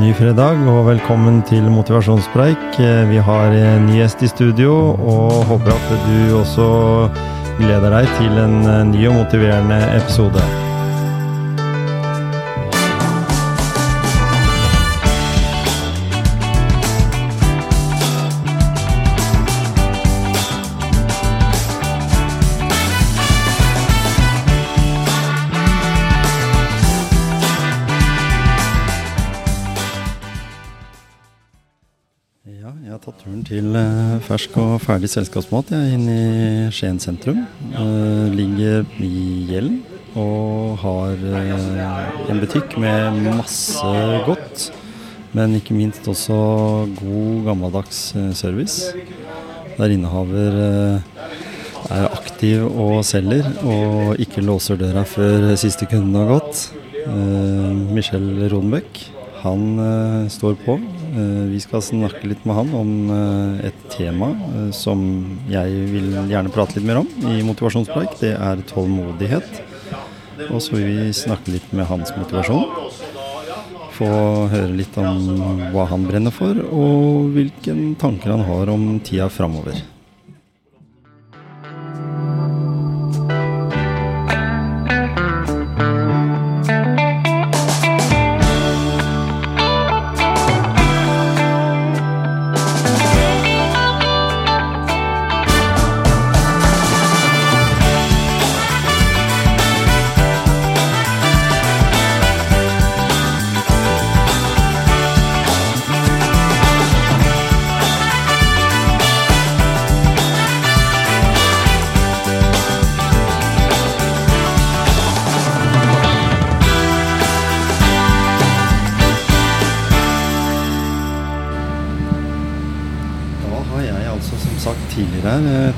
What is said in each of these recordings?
Ny fredag og velkommen til motivasjonspreik. Vi har en gjest i studio og håper at du også gleder deg til en ny og motiverende episode. Til eh, fersk og ferdig selskapsmat er inne i Skien sentrum. Uh, ligger i gjelden og har uh, en butikk med masse godt. Men ikke minst også god gammeldags service. Der innehaver eh, er aktiv og selger, og ikke låser døra før siste kunden har gått. Michel Rodenbøck, han står på. Eh, vi skal snakke litt med han om eh, et tema eh, som jeg vil gjerne prate litt mer om i motivasjonspreik. Det er tålmodighet. Og så vil vi snakke litt med hans motivasjon. Få høre litt om hva han brenner for, og hvilke tanker han har om tida framover.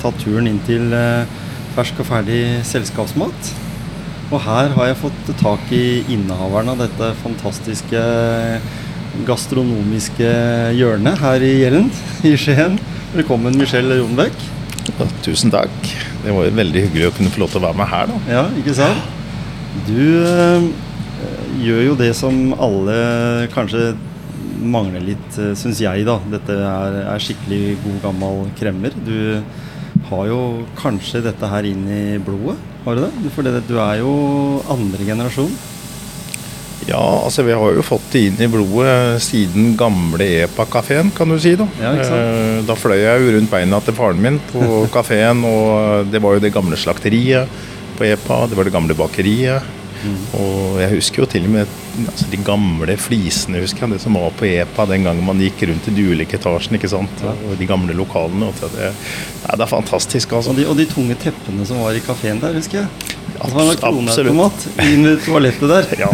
Tatt turen inn til eh, fersk og ferdig selskapsmat. Og her har jeg fått tak i innehaveren av dette fantastiske gastronomiske hjørnet her i Gjellen i Skien. Velkommen, Michel Ronbeck. Ja, tusen takk. Det var jo veldig hyggelig å kunne få lov til å være med her. da. Ja, ikke sant? Du eh, gjør jo det som alle kanskje mangler litt, syns jeg, da. Dette er, er skikkelig god, gammel kremmer. Du har jo kanskje dette her inn i blodet, har du det? For det, du er jo andre generasjon. Ja, altså vi har jo fått det inn i blodet siden gamle EPA-kafeen, kan du si. Da Ja? Eh, Da fløy jeg jo rundt beina til faren min på kafeen, og det var jo det gamle slakteriet på EPA, det var det gamle bakeriet. Mm. Og jeg husker jo til og med altså de gamle flisene, husker jeg, det som var på EPA den gangen man gikk rundt i de ulike etasjene, ikke sant. Ja. Og de gamle lokalene. Og det, nei, det er fantastisk, altså. Og de, og de tunge teppene som var i kafeen der, husker jeg. Absolutt. inn i toalettet der. Ja.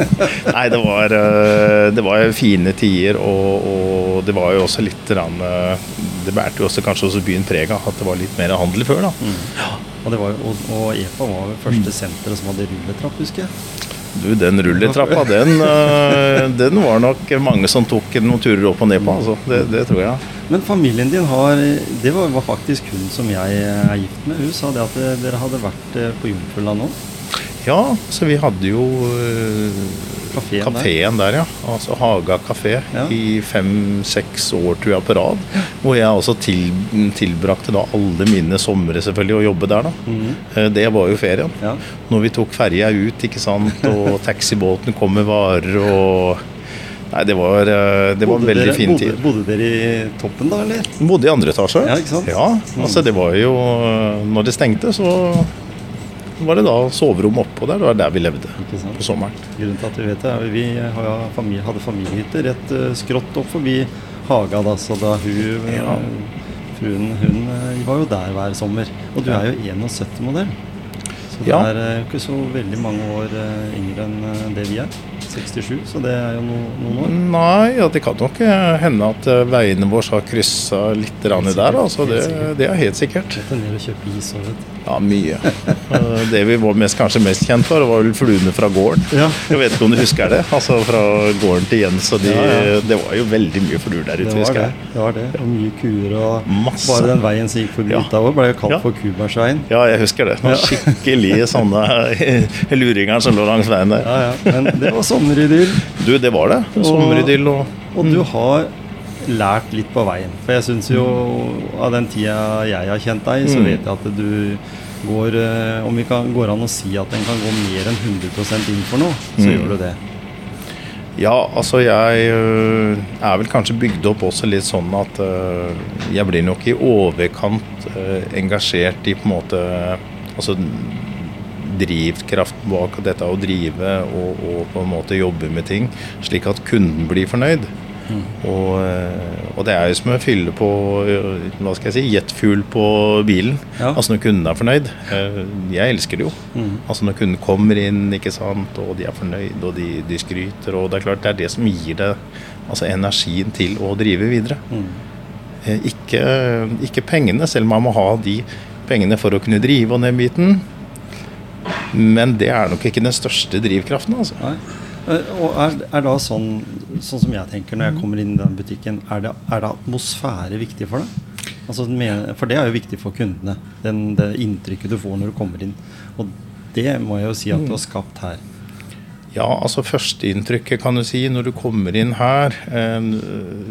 Nei, det var, eh, det var fine tider, og, og det var jo også litt rann, eh, Det bærte jo også kanskje også byen preg av at det var litt mer handel før, da. Mm. Og, det var, og, og EPA var det første senteret som hadde rulletrapp, husker jeg. Du, den rulletrappa, den, eh, den var nok mange som tok noen turer opp og ned på, altså. Det, det tror jeg. Men familien din har Det var, var faktisk hun som jeg er gift med. Hun sa det at eh, dere hadde vært eh, på Jomfruland nå. Ja, så vi hadde jo eh, Kafeen der. der, ja. Altså Haga kafé Ja. i fem-seks år, tror jeg, på rad. Hvor jeg også til, tilbrakte da alle mine somre selvfølgelig å jobbe der, da. Eh, Det var jo ferien. Ja. Når vi tok ferja ut, ikke sant, og taxibåten kom med varer og Nei, det var, eh, det var en veldig dere- fin tid. Bodde dere i toppen da, eller? Bodde i andre etasje. Ja, ikke sant? Mm. Ja, altså det var jo Når det stengte, så var det da soverom oppå der. Det var der vi levde på sommeren. Grunnen til at vi vet det, er vi hadde familiehytte rett eh, skrått opp forbi Haga, da, så da hun eh, Ja. Fruen hun eh, var jo der hver sommer. Og du er jo 71-modell. Så det Ja. er ikke så veldig mange år yngre enn det vi er. 67, så det er jo no, noen år. Nei, ja, det kan nok hende at veiene våre har kryssa litt der. Altså, det, det er helt sikkert. Dette ned og kjøpe is og vet. Ja, mye. Det vi var mest, kanskje mest kjent for, var vel fluene fra gården. Ja. Jeg vet ikke om du husker det? Altså Fra gården til Jens. Og de, Ja, ja. Det var jo veldig mye fluer der Det ute. var husker det. jeg. det var det. Og mye kuer og Masse. Bare den veien som gikk forbi Ja. der ble jo kalt for kubersveien Ja, jeg husker det. Noen skikkelig sånne luringer som lå langs veien der. Ja, ja. Men det var sommeridyll. Du, det var det. Sommeridyll og, Og du har lært litt på veien. For jeg syns jo av den tida jeg har kjent deg, så Mm. vet jeg at du går eh, Om vi kan, går an å si at en kan gå mer enn 100% inn for noe, så Mm. gjør du det. Ja, altså jeg øh, er vel kanskje bygd opp også litt sånn at øh, jeg blir nok i overkant engasjert i på en måte Altså drivkraften bak dette å drive og, og på en måte jobbe med ting, slik at kunden blir fornøyd. Og, øh, og det er jo som å fylle på hva skal jeg si, jetfuel på bilen. Ja. Altså når kunden er fornøyd. Eh, Jeg elsker det jo. Mm. Altså når kunden kommer inn, ikke sant, og de er fornøyd og de, de skryter. Og det er klart det er det som gir det altså energien til å drive videre. Mm. Eh, Ikke, ikke pengene, selv om man må ha de pengene for å kunne drive og den biten. Men det er nok ikke den største drivkraften. altså. Nei. Eh, Og er, er da sånn, sånn som jeg tenker når jeg kommer inn i den butikken, er det, er det atmosfære viktig for deg? Altså, for det er jo viktig for kundene. Den, det inntrykket du får når du kommer inn. Og det må jeg jo si at du har skapt her. Ja, altså Førsteinntrykket kan du si når du kommer inn her eh,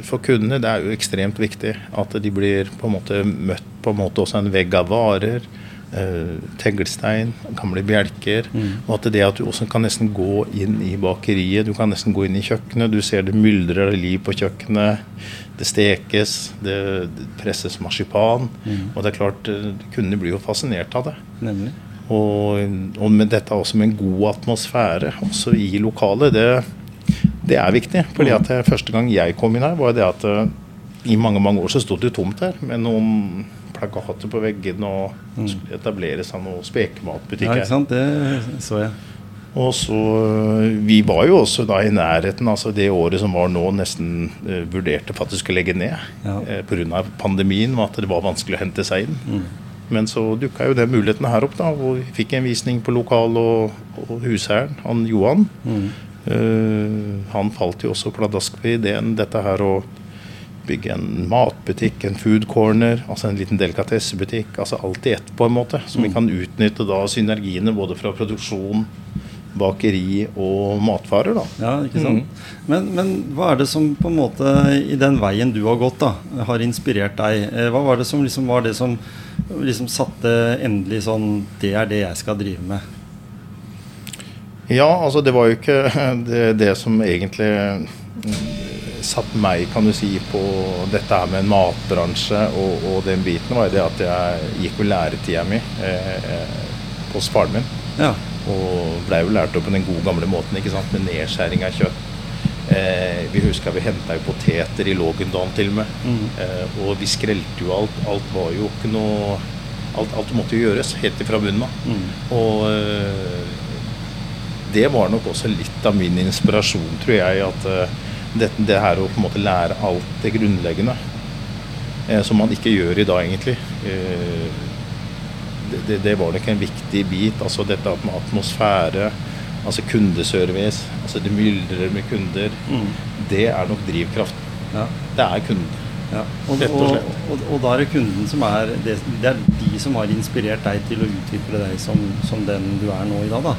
for kundene, det er jo ekstremt viktig. At de blir på en måte møtt på en måte også en vegg av varer. Eh, teglstein, gamle bjelker. Og at det at du også kan nesten gå inn i bakeriet, du kan nesten gå inn i kjøkkenet. Du ser det myldrer av liv på kjøkkenet. Det stekes, det, det presses marsipan. Og det er klart, eh, kundene blir jo fascinert av det. Nemlig. Og, og med dette også med en god atmosfære også i lokalet, det, det er viktig. fordi at det, Første gang jeg kom inn her, var det at eh, i mange mange år så stod det tomt her med noen plakater på veggene og skulle etablere seg noe spekematbutikk Ja, ikke sant? Det så jeg. Og så, øh, Vi var jo også da i nærheten. altså Det året som var nå, nesten uh, vurderte faktisk å legge ned Ja. eh, pga. pandemien. og At det var vanskelig å hente seg inn. Men så dukka jo den muligheten her opp, da, hvor vi fikk en visning på lokal- og, og husherren, han Johan. Eh, han falt jo også pladask ved ideen dette her å bygge en matbutikk, en food corner, altså en liten delikatessebutikk. altså Alt i ett, på en måte. Så vi kan utnytte da synergiene både fra produksjon, bakeri og matvarer. da. Ja, ikke sant? Men, men hva er det som på en måte i den veien du har gått, da, har inspirert deg? Eh, Hva var det som liksom var det som liksom satte endelig sånn Det er det jeg skal drive med. Ja, altså det var jo ikke det, det som egentlig satte meg, kan du si, på dette her med en matbransje og, og den biten, var det at jeg gikk jo læretida mi eh, hos faren min. Ja. Og blei jo lært opp på den gode gamle måten, ikke sant, med nedskjæring av kjøtt. Eh, vi husker vi henta jo poteter i Lågendalen til og med. Mm. Eh, og vi skrelte jo alt. Alt var jo ikke noe Alt, alt måtte jo gjøres helt ifra bunnen av. Mm. Og eh, det var nok også litt av min inspirasjon, tror jeg. At eh, det, det her å på en måte lære alt det grunnleggende, eh, som man ikke gjør i dag, egentlig. Eh, det, det, det var nok en viktig bit. Altså dette med atmosfære, altså kundeservice, altså det myldrer med kunder. Mm. Det er nok drivkraften. Ja. Det er kunden. Ja. Og, Rett og og, slett. og, og da er det kunden som er det, det er de som har inspirert deg til å utvikle deg som, som den du er nå i dag, da.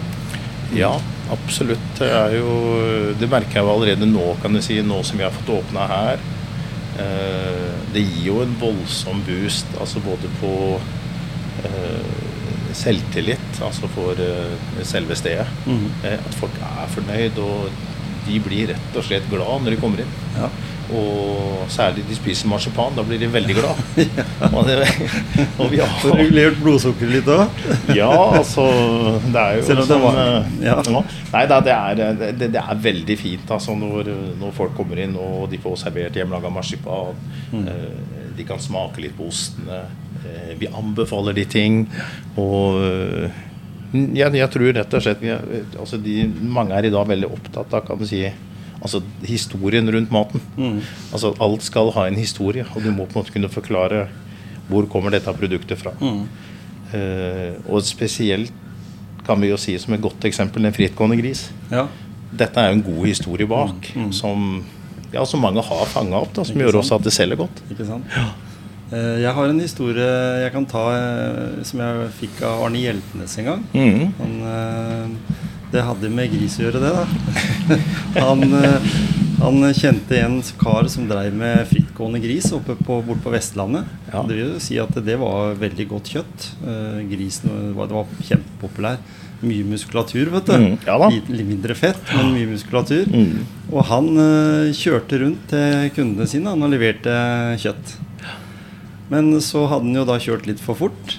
Ja, absolutt. Det, jo, det merker jeg jo allerede nå, kan du si, nå som vi har fått åpna her. Eh, det gir jo en voldsom boost, altså både på eh, selvtillit, altså for eh, selve stedet. Eh, at folk er fornøyd, og de blir rett og slett glad når de kommer inn. Ja. Og særlig de spiser marsipan, da blir de veldig glad. og, det, og vi Får har regulert blodsukkeret litt òg? ja, altså Det er jo Selv om det sånn var- eh, ja. ja. Nei det er, det, det er veldig fint altså, når, når folk kommer inn og de får servert hjemmelaga marsipan. Mm. Eh, de kan smake litt på ostene. Eh, vi anbefaler de ting. Og eh, jeg, jeg tror rett og slett altså de, Mange er i dag veldig opptatt av kan du si, altså historien rundt maten. Mm. Altså Alt skal ha en historie, og du må på en måte kunne forklare hvor kommer dette produktet fra. Mm. Uh, og spesielt kan vi jo si som et godt eksempel en frittgående gris. Ja. Dette er jo en god historie bak, Mm, mm. som, ja, som mange har fanga opp, da, som Ikke gjør sant? også at det selger godt. Ikke sant? Ja. Jeg har en historie jeg kan ta eh, som jeg fikk av Arne Hjeltnes en gang. Mm. Han, eh, det hadde med gris å gjøre, det, da. Han, eh, Han kjente en kar som dreiv med frittgående gris oppe på, bort på Vestlandet. Ja. Det vil jo si at det var veldig godt kjøtt. Eh, grisen var, det var kjempepopulær. Mye muskulatur, vet du. Mm, ja litt mindre fett, men mye muskulatur. Mm. Og han eh, kjørte rundt til kundene sine han og leverte kjøtt. Men så hadde han jo da kjørt litt for fort.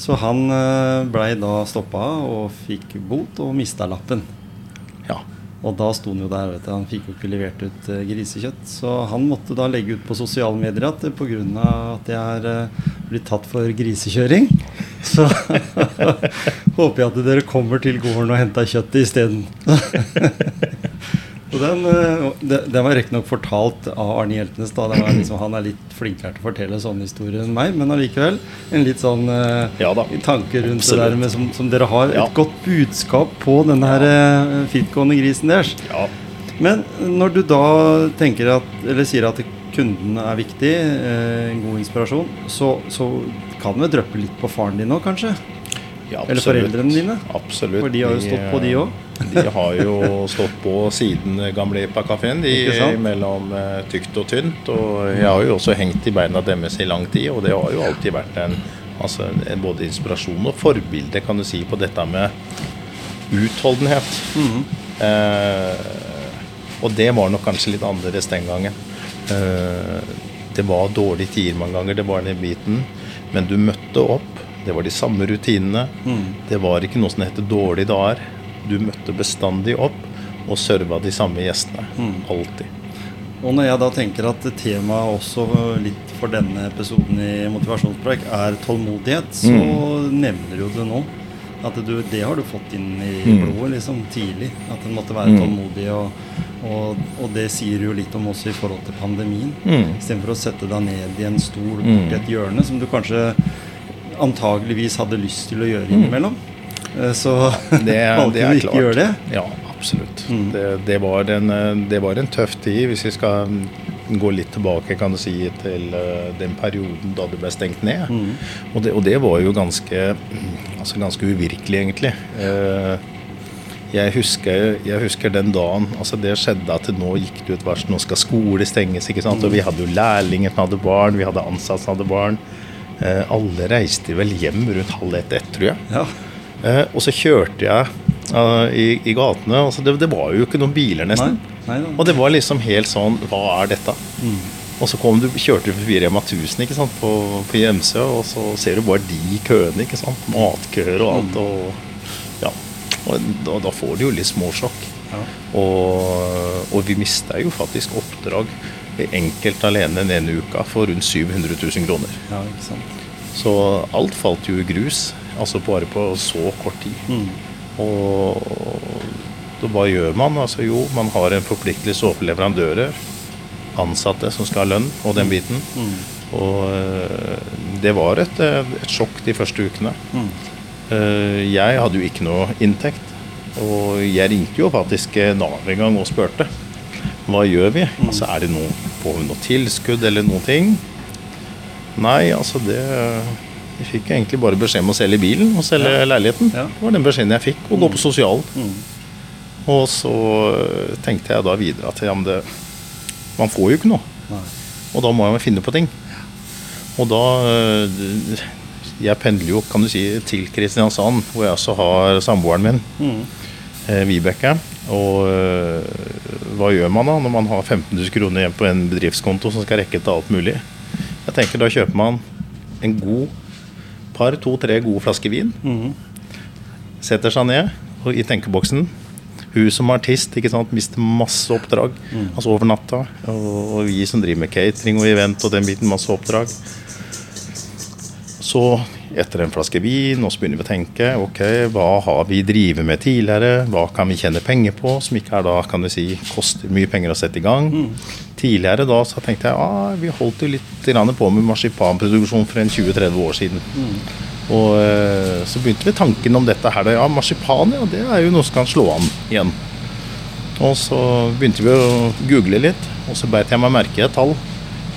Så han uh, blei da stoppa og fikk bot og mista lappen. Ja. Og da sto han jo der, vet du. Han fikk jo ikke levert ut eh, grisekjøtt. Så han måtte da legge ut på sosiale medier at eh, pga. at jeg er uh, blitt tatt for grisekjøring, så håper jeg at dere kommer til gården og henter kjøttet isteden. Og den, eh, det- den var riktignok fortalt av Arne Hjeltnes. Da. Var liksom, han er litt flinkere til å fortelle sånne historier enn meg, men allikevel en litt sånn eh, Ja tanke rundt Absolutt. det der med, som, som dere har. Ja. Et godt budskap på denne her eh, frittgående grisen deres. ja. Men når du da tenker at, eller sier at kunden er viktig, en god inspirasjon, så, så kan vel dryppe litt på faren din òg, kanskje? Ja, Eller foreldrene dine? Absolutt. For de har jo stått på, de òg. De har jo stått på siden gamle Epa-kafeen, mellom eh, tykt og tynt. Og jeg har jo også hengt i beina deres i lang tid, og det har jo alltid vært en, altså, en både inspirasjon og forbilde, kan du si, på dette med utholdenhet. Mhm. Eh, og det var nok kanskje litt annerledes den gangen. Eh, det var dårlige tider mange ganger, det var den biten. Men du møtte opp. Det var de samme rutinene. Mm. Det var ikke noe som heter dårlige dager. Du møtte bestandig opp og serva de samme gjestene. Mm. Alltid. Og når jeg da tenker at temaet også litt for denne episoden i Motivasjonspreik er tålmodighet, så nevner du det nå. At du, det har du fått inn i Mm. blodet liksom tidlig. At en måtte være Mm. tålmodig. Og, og, og det sier jo litt om også i forhold til pandemien. Mm. Istedenfor å sette deg ned i en stol Mm. borti et hjørne, som du kanskje antageligvis hadde lyst til å gjøre Mm. innimellom. Eh, Så Det, valgte det er ikke å klart. gjøre det. Ja, absolutt. Mm. Det, det, var en, eh, det var en tøff tid, hvis vi skal mm, gå litt tilbake kan du si, til eh, den perioden da det ble stengt ned. Mm. Og, det, og det var jo ganske, mm, altså ganske uvirkelig, egentlig. Jeg husker, jeg husker den dagen altså det skjedde at nå gikk det ut varsel, nå skal skole stenges. ikke sant? Og vi hadde jo lærlinger som hadde barn, vi hadde ansatte som hadde barn. Eh, alle reiste vel hjem rundt halv ett ett, tror jeg. Ja. Eh, og så kjørte jeg eh, i, i gatene. Altså det, det var jo ikke noen biler, Nei, nesten. nei da. Og det var liksom helt sånn Hva er dette? Mm. Og så kom du, kjørte du forbi Rema 1000 ikke sant, på, på Gjemsø, og så ser du bare de køene. ikke sant, Matkøer og alt. og ja, og da, da får du jo litt småsjokk. Ja. Og, og vi mista jo faktisk oppdrag enkelt alene den ene uka for rundt 700 000 kroner. ja, ikke sant. Så alt falt jo i grus, altså bare på så kort tid. Mm. Og da hva gjør man? Altså jo, man har en forpliktelse overfor leverandører, ansatte som skal ha lønn og den biten. Mm. Og øh, det var et, øh, et sjokk de første ukene. Mm. Eh, Jeg hadde jo ikke noe inntekt. Og jeg ringte jo faktisk eh, Nav en gang og spurte. Hva gjør vi? Altså, er det noe, Får vi noe tilskudd eller noen ting? Nei, altså det Jeg fikk egentlig bare beskjed om å selge bilen og selge Ja. leiligheten. Ja. Det var den beskjeden jeg fikk. Og gå på sosialen. Mm. Og så eh, tenkte jeg da videre at ja, men det, man får jo ikke noe. Nei. Og da må jeg finne på ting. Og da øh, Jeg pendler jo, kan du si, til Kristiansand, hvor jeg også har samboeren min, Mm. eh, Vibeke. Og hva gjør man da når man har 15 000 kroner igjen på en bedriftskonto som skal rekke til alt mulig? Jeg tenker Da kjøper man en god par, to-tre gode flasker vin. Mm. Setter seg ned og i tenkeboksen. Hun som artist ikke sant, mister masse oppdrag altså over natta. Og vi som driver med catering og event og den biten, masse oppdrag. Så etter en flaske vin, og så begynner vi å tenke ok, hva har vi drevet med tidligere? Hva kan vi tjene penger på, som ikke er da, kan du si, koster mye penger å sette i gang? Tidligere da så tenkte jeg ah, vi holdt jo litt på med marsipanproduksjon for en 20-30 år siden. Og eh, så begynte vi tanken om dette her. Ja, marsipan, ja, det er jo noe som kan slå an igjen. Og så begynte vi å google litt, og så beit jeg meg merke i et tall.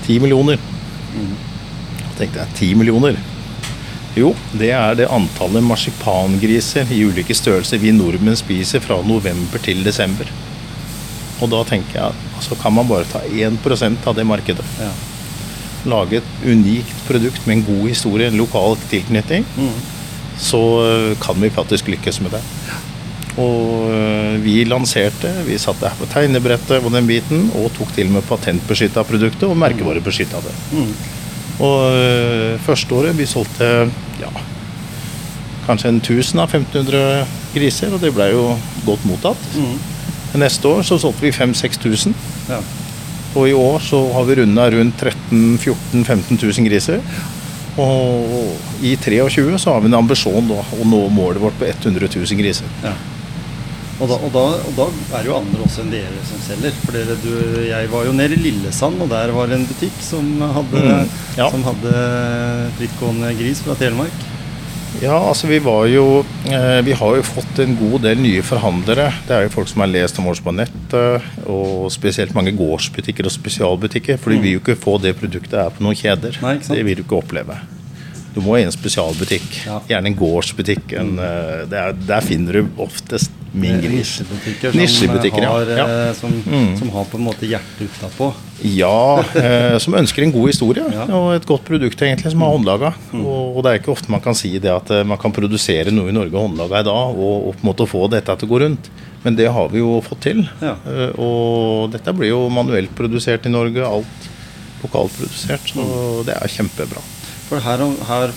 10 millioner. Så tenkte jeg 10 millioner. Jo, det er det antallet marsipangriser i ulike størrelser vi nordmenn spiser fra november til desember. Og da tenker jeg at altså kan man bare ta 1% av det markedet. Ja. Lage et unikt produkt med en god historie, en lokal tilknytning, Mm. så øh, kan vi faktisk lykkes med det. Og øh, vi lanserte, vi satte her på tegnebrettet og den biten, og tok til og med patentbeskytta produktet og merkevarebeskytta det. Mm. Og øh, første året vi solgte ja, kanskje en 1000 av 1500 griser, og det ble jo godt mottatt. Mm. Neste år så solgte vi 5000-6000. Ja. Og i år så har vi runda rundt 13 14 15 000 griser. Og i 23 så har vi en ambisjon da, å nå målet vårt på 100 000 griser. Ja. Og da, og, da, og da er jo andre også enn dere som selger. For dere, du, jeg var jo nede i Lillesand, og der var det en butikk som hadde, Mm, ja. som hadde frittgående gris fra Telemark. Ja, altså vi var jo eh, Vi har jo fått en god del nye forhandlere. Det er jo folk som har lest om oss på nettet, og spesielt mange gårdsbutikker og spesialbutikker. For de vil jo ikke få det produktet her på noen kjeder. Nei, det vil du ikke oppleve. Du må i en spesialbutikk. Ja. Gjerne en gårdsbutikk. En, mm. det er, der finner du oftest min gris. Nisjebutikker som, Nisjebutikker, har, Ja. eh, som, Mm. som har på en måte hjertet utapå. Ja, eh, som ønsker en god historie Ja. og et godt produkt egentlig som er håndlaga. Og, og det er ikke ofte man kan si det at eh, man kan produsere noe i Norge håndlaga i dag og, og på en måte få dette til å gå rundt. Men det har vi jo fått til. Ja. Eh, og dette blir jo manuelt produsert i Norge. Alt lokalt produsert. Så det er kjempebra. For her, her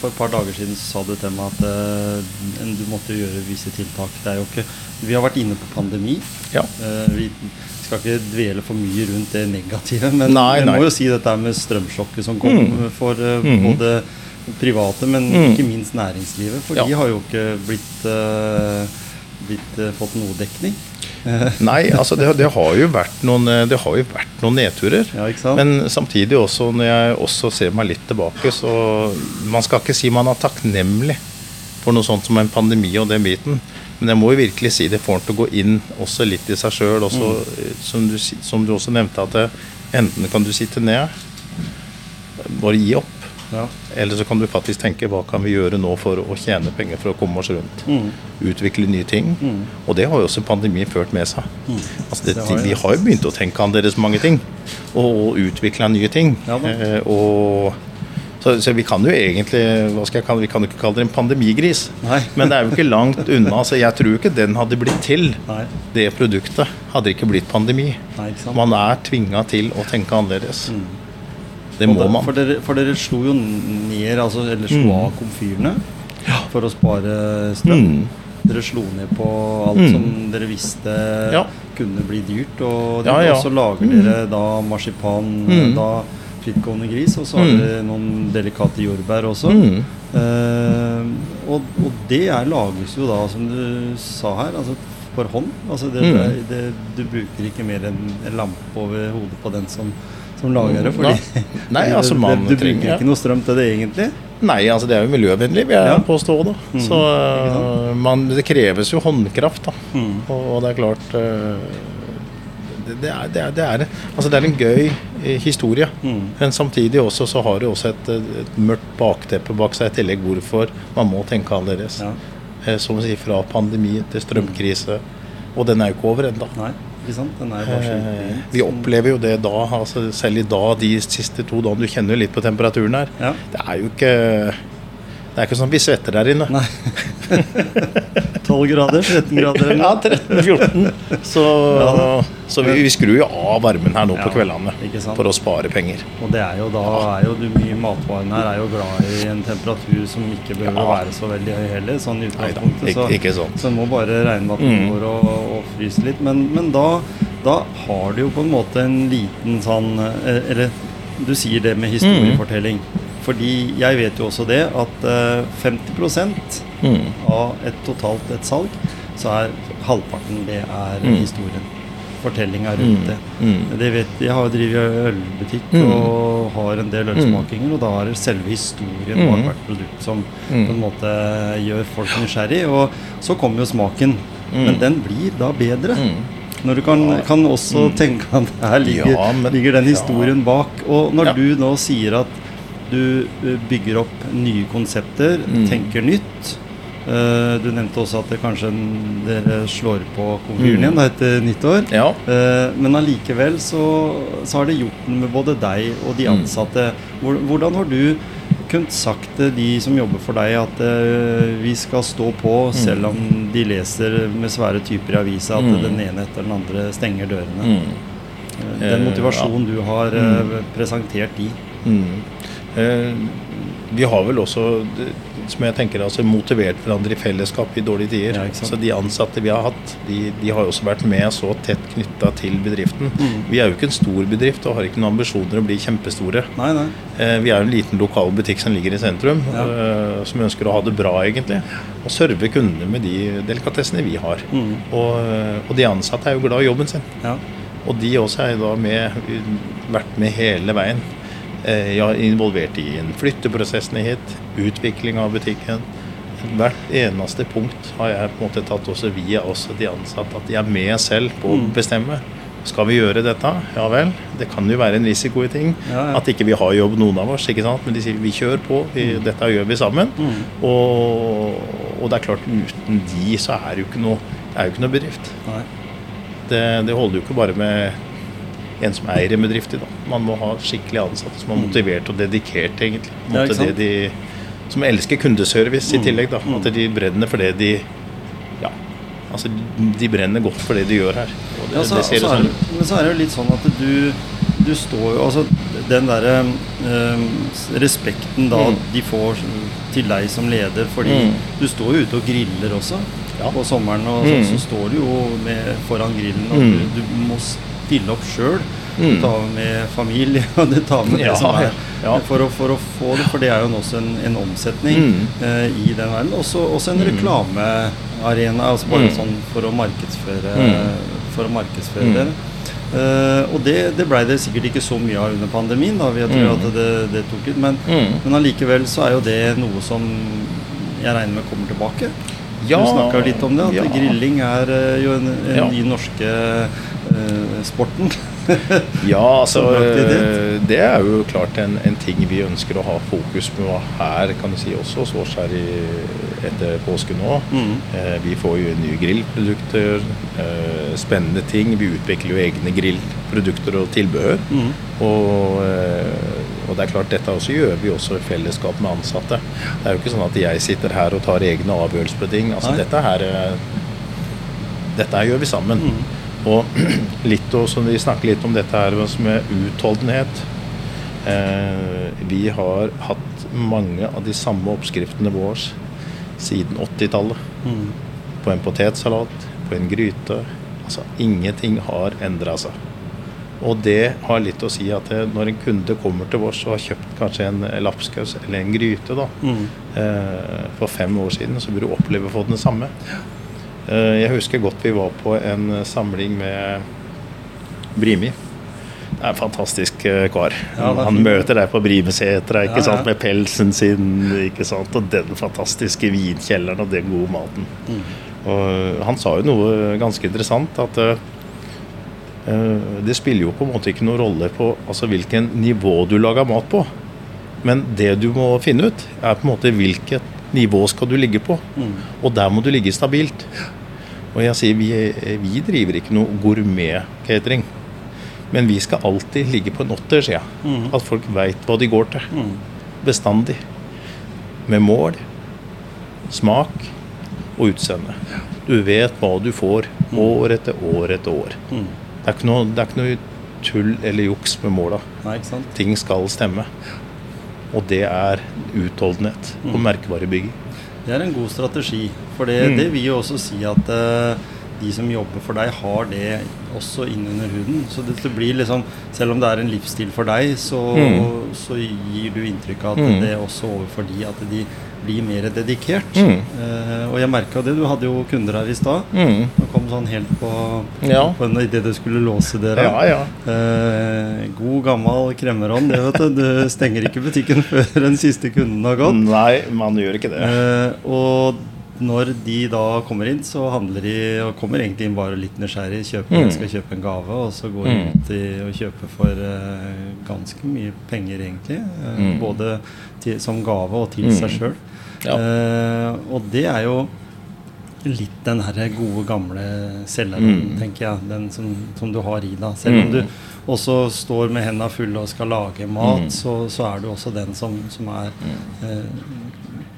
for et par dager siden så sa du til meg at uh, du måtte gjøre visse tiltak. Det er jo ikke Vi har vært inne på pandemi. Ja. Uh, vi skal ikke dvele for mye rundt det negative, men Nei, jeg nei. må jo si dette med strømsjokket som kom Mm. for uh, mm -hmm. både private, men Mm. ikke minst næringslivet. For Ja. de har jo ikke blitt, blitt fått noe dekning. Nei, altså det, det, har jo vært noen, eh, det har jo vært noen nedturer. Ja? Men samtidig også, når jeg også ser meg litt tilbake, så Man skal ikke si man er takknemlig for noe sånt som en pandemi og den biten. Men jeg må jo virkelig si det får en til å gå inn også litt i seg sjøl. Mm. Som, du som du også nevnte, at det, enten kan du sitte ned, bare gi opp. Ja. Eller så kan du faktisk tenke hva kan vi gjøre nå for å tjene penger for å komme oss rundt. Mm. Utvikle nye ting. Mm. Og det har jo også pandemien ført med seg. Altså det, Det har vi har jo begynt å tenke annerledes mange ting. Og, og utvikle nye ting. Ja eh, og, så, så vi kan jo egentlig hva skal jeg kalle, Vi kan jo ikke kalle det en pandemigris. Nei. Men det er jo ikke langt unna. Så jeg tror ikke den hadde blitt til, Nei. det produktet. Hadde ikke blitt pandemi. Nei, ikke? Mm. Man er tvinga til å tenke annerledes. Det må man. For dere, for dere slo jo ned, altså, eller slo Mm. av komfyrene for å spare strøm. Mm. Dere slo ned på alt Mm. som dere visste Ja. kunne bli dyrt. Og, Ja, ja. så lager dere da marsipan, da frittgående gris, og så har dere noen delikate jordbær også. Eh, og, og det er, lages jo da, som du sa her, altså for hånd. Altså det, det, det, du bruker ikke mer enn en lampe over hodet på den som, som lager det. Fordi Nei. Altså, man du trenger- bruker ikke noe strøm til det egentlig. Nei, altså det er jo miljøvennlig, vil jeg Ja. påstå. da. Mm, Så øh, man, det kreves jo håndkraft, da. Mm. Og, det er klart øh, det, det, er, det, er, det, er, altså det er en gøy eh, historie. Mm. Men samtidig også så har det også et, et mørkt bakteppe bak seg i tillegg hvorfor man må tenke annerledes. Ja. Eh, Som å si fra pandemi til strømkrise. Og den er jo ikke over ennå. Vi opplever jo det da, altså selv i dag, de siste to dagene. Du kjenner jo litt på temperaturen her. Ja. Det er jo ikke Det er ikke sånn vi svetter der inne. Nei. 12 grader, 13 grader Ja, 13-14. Så, så vi, vi skrur jo av varmen her nå på kveldene for å spare penger. Og det er jo da er jo du mye matvarene her er jo glad i en temperatur som ikke behøver å Ja. være så veldig høy heller, sånn i utgangspunktet. ikke- ikke sånn. så en må bare regne med at den Mm. går og, og fryser litt. Men, men da, da har du jo på en måte en liten sånn eh, Eller du sier det med historiefortelling. Fordi jeg vet jo også det at eh, 50 Mm. av et totalt et salg, så er halvparten det er Mm. historien. Fortellinga rundt Mm. det. Mm. Det vet, jeg har drevet ølbutikk Mm. og har en del ølsmakinger, og da er det selve historien bak hvert produkt som på en måte gjør folk nysgjerrig. Og så kommer jo smaken, men den blir da bedre. Når du kan, kan også tenke at her ligger, Ja, men- ligger den historien bak. Og når Ja. du nå sier at du eh, bygger opp nye konsepter, Mm. tenker nytt, Uh, du nevnte også at det kanskje en- dere slår på komfyren igjen da, etter nyttår. Ja. Uh, Men allikevel så, så har det gjort noe med både deg og de Mm. ansatte. Hvor- Hvordan har du kunnet sagt til de som jobber for deg at uh, vi skal stå på, selv om de leser med svære typer i avisa at Mm. den ene etter den andre stenger dørene? Mm. Den motivasjonen du har presentert de. Mm. Eh, vi har vel også, som jeg tenker, altså motivert hverandre i fellesskap i dårlige tider. Ja, så De ansatte vi har hatt, de, de har jo også vært med så tett knytta til bedriften. Mm. Vi er jo ikke en stor bedrift og har ikke noen ambisjoner å bli kjempestore. Nei, nei. Eh, Vi er jo en liten lokal butikk som ligger i sentrum, Ja. eh, som ønsker å ha det bra, egentlig. Og serve kundene med de delikatessene vi har. Mm. Og, og de ansatte er jo glad i jobben sin. Ja. Og de også er da med, vært med hele veien. Eh, Jeg er involvert i en flytteprosessene hit, utvikling av butikken. Hvert eneste punkt har jeg på en måte tatt også via oss de ansatte, at de er med selv på å Mm. bestemme. Skal vi gjøre dette? Ja vel. Det kan jo være en risiko i ting. Ja, ja. At ikke vi har jobb, noen av oss. ikke sant? Men de sier vi kjører på, vi, dette gjør vi sammen. Mm. Og, og det er klart, uten de så er det jo ikke noe, det er jo ikke noe bedrift. Det, det holder jo ikke bare med en som eier en bedrift. i dag. Man må ha skikkelig ansatte som er motivert og dedikert, egentlig. Det de, som elsker kundeservice i Mm. tillegg. da. Mm. At de brenner for det de Ja, altså de brenner godt for det de gjør her. Det, Ja, så, det er sånn det, men så er det jo litt sånn at du, du står jo Altså den derre øh, respekten da Mm. de får til deg som leder, fordi Mm. du står jo ute og griller også Ja. på sommeren, og Mm. så, så står du jo med foran grillen, og Mm. du, du må stille opp sjøl. Mm. Tar med familie, og tar med Ja, det som er ja. for, å, for å få det, for det er jo også en, en omsetning Mm. uh, i den verden. Også, også en Mm. reklamearena, altså bare Mm. sånn for å markedsføre, Mm. for å markedsføre Mm. dere. Eh, og det, det blei det sikkert ikke så mye av under pandemien, da, vi tror Mm. at det, det tok litt, men, Mm. men allikevel så er jo det noe som jeg regner med kommer tilbake. Ja, du snakka litt om det, at ja. grilling er eh, jo en, en Ja. ny norske sporten. Ja, altså eh, Det er jo klart en, en ting vi ønsker å ha fokus på her, kan du si, også hos oss her i, etter påske nå. Mm. Eh, vi får jo nye grillprodukter, eh, spennende ting. Vi utvikler jo egne grillprodukter og tilbehør. Mm. Og, eh, og det er klart, dette også gjør vi også i fellesskap med ansatte. Det er jo ikke sånn at jeg sitter her og tar egne avgjørelser på ting. Altså, Nei. dette her eh, Dette her gjør vi sammen. Mm. Og litt også, vi snakker litt om dette her med utholdenhet. Eh, vi har hatt mange av de samme oppskriftene våre siden 80-tallet. Mm. På en potetsalat, på en gryte. Altså ingenting har endra seg. Og det har litt å si at det, når en kunde kommer til oss og har kjøpt kanskje en lapskaus eller en gryte da, Mm. eh, for fem år siden, så vil du oppleve å få den samme. Eh, jeg husker godt vi var på en eh, samling med Brimi. Det er en fantastisk eh, kar. Ja, Han møter deg på Brimesetra ikke Ja, ja. sant, med pelsen sin ikke sant, og den fantastiske vinkjelleren og den gode maten. Mm. Og han sa jo noe ganske interessant, at eh, det spiller jo på en måte ikke noen rolle på altså, hvilken nivå du lager mat på. Men det du må finne ut, er på en måte hvilket nivå skal du ligge på. Mm. Og der må du ligge stabilt. Og jeg sier vi, vi driver ikke noe gourmet-catering. Men vi skal alltid ligge på en åtter, sier jeg. Mm. At folk veit hva de går til. Mm. Bestandig. Med mål, smak og utseende. Du vet hva du får år etter år etter år. Mm. Det er noe, det er ikke noe tull eller juks med måla. Ting skal stemme. Og det er utholdenhet og Mm. merkevarebygging. Det er en god strategi. For det, Mm. det vil jo også si at uh, de som jobber for deg, har det også innunder huden. Så det, det blir liksom Selv om det er en livsstil for deg, så, Mm. så gir du inntrykk av at Mm. det er også overfor de at de blir mer dedikert. Mm. Eh, og jeg merka det. Du hadde jo kunder her i stad. Mm. Du kom sånn helt på, Ja. på idet du skulle låse dere. Ja, ja. Eh, god, gammel kremmerånd. Det vet du. Du stenger ikke butikken før den siste kunden har gått. Nei, man gjør ikke det. Eh, og når de da kommer inn, så handler de og kommer egentlig inn bare litt nysgjerrig. Kjøper, Mm. Skal kjøpe en gave, og så går Mm. ut og kjøper for uh, ganske mye penger, egentlig. Uh, Mm. Både til, som gave og til Mm. seg sjøl. Ja. Uh, og det er jo litt den her gode, gamle selgeren, Mm. tenker jeg. Den som, som du har i deg. Selv om Mm. du også står med hendene fulle og skal lage mat, Mm. så, så er du også den som, som er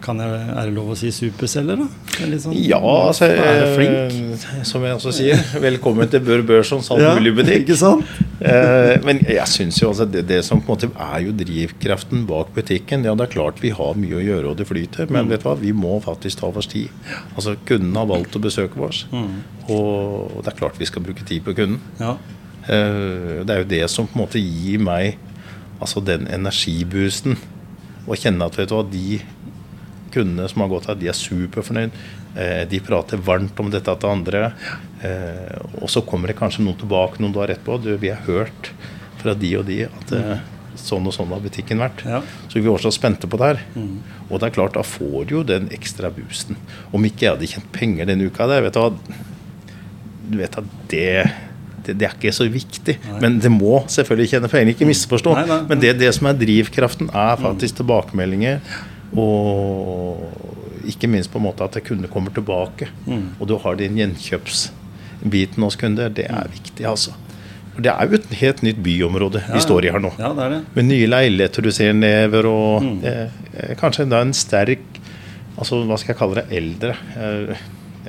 kan jeg, Er det lov å si superselger, da? Sånn- Ja, altså er det flink? eh, Som jeg også sier, velkommen til Bør Børsons Ja, altmuligbutikk. ikke sant? Eh, men jeg syns jo altså det, det som på en måte er jo drivkraften bak butikken Ja, det er klart vi har mye å gjøre og det flyter, men Mm. vet du hva, vi må faktisk ta oss tid. Altså Kunden har valgt å besøke oss, Mm. og det er klart vi skal bruke tid på kunden. Ja. Eh, Det er jo det som på en måte gir meg altså den energiboosten. Å kjenne at vet du hva, de kundene som har gått her, de er superfornøyd. Eh, De prater varmt om dette til andre. Eh, Og så kommer det kanskje noen tilbake noen dager etterpå. Du, vi har hørt fra de og de at eh, sånn og sånn har butikken vært. Ja. Så vi var så spente på det her. Mm. Og det er klart, da får du jo den ekstra boosten. Om ikke jeg hadde tjent penger denne uka, det, vet du hva du vet at det, det, det er ikke så viktig. Nei. Men det må selvfølgelig tjene penger. Ikke misforstå. Nei, nei. Men det, det som er drivkraften, er faktisk tilbakemeldinger. Og ikke minst på en måte at kunder kommer tilbake. Mm. Og du har din gjenkjøpsbiten hos kunder. Det er viktig, altså. For det er jo et helt nytt byområde Ja, vi står i her nå. Ja, det det. Med nye leiligheter du ser nedover, og Mm. eh, kanskje enda en sterk Altså, hva skal jeg kalle det? Eldre. Eh,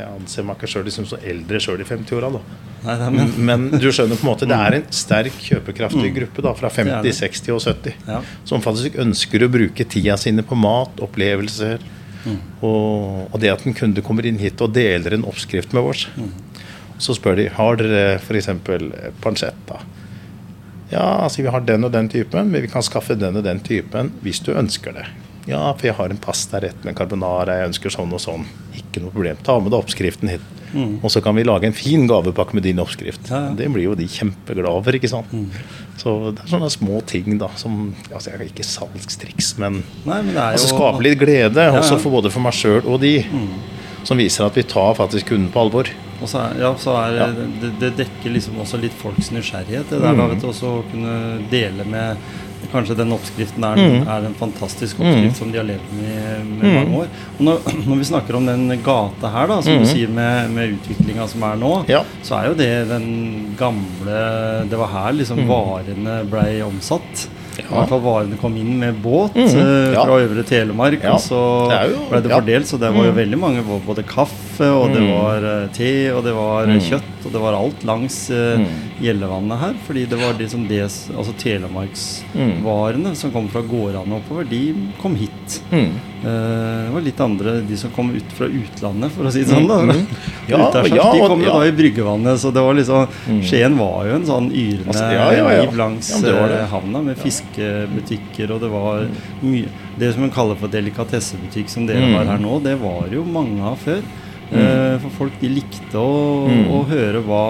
jeg anser meg ikke sjøl liksom så eldre sjøl i 50-åra, da. Nei, er, men, Men du skjønner på en måte, det er en sterk kjøpekraftig gruppe da, fra er 50, 60 og 70. Ja. Som faktisk ønsker å bruke tida sine på mat, opplevelser. Og, og det at en kunde kommer inn hit og deler en oppskrift med oss. Så spør de har dere f.eks. pancetta. Ja, altså vi har den og den typen, men vi kan skaffe den og den typen hvis du ønsker det. Ja, for jeg har en pasta rett med carbonara, jeg ønsker sånn og sånn. Ikke noe problem. Ta med deg oppskriften hit. Mm. Og så kan vi lage en fin gavepakke med din oppskrift. Ja, ja. Det blir jo de kjempeglade for, ikke sant. Så det er sånne små ting da, som altså jeg Ikke salgstriks, men nei, men det er jo altså skape litt glede, Ja, også for både for meg sjøl og de. Som viser at vi tar faktisk kunden på alvor. Og så er, ja, så er Ja. det, det dekker liksom også litt folks nysgjerrighet. Det der da, Mm. vet du, også å kunne dele med Kanskje den oppskriften er, Mm. er en fantastisk oppskrift Mm. som de har levd med i Mm. mange år. Og når, når vi snakker om den gata her, da, som Mm. du sier med, med utviklinga som er nå, Ja. så er jo det den gamle Det var her liksom Mm. varene blei omsatt. I Ja. hvert fall varene kom inn med båt mm -hmm. fra Øvre Telemark. Og så jo- ble det fordelt, så det var jo Mhm. veldig mange. Både kaffe, og det Mhm. var eh, te, og det var eh, Mhm. kjøtt, og det var alt langs uh. Gjellevannet her. Fordi det var liksom det Altså telemarksvarene som kom fra gårdene oppover, de kom hit. Mm. Eh, det var litt andre, de som kom ut fra utlandet, for å si det sånn. da mm. Ja, Utærsjøs, ja, de kom jo ja. da i bryggevannet, så det var liksom mm. Skien var jo en sånn yrende Altså, ja, ja, ja. liv langs Ja, det var det. eh, havna, med fiskebutikker, og det var mye Det som en kaller for delikatessebutikk, som dere mm. har her nå, det var jo mange av før. Mm. Eh, for folk de likte å, Mhm. å høre hva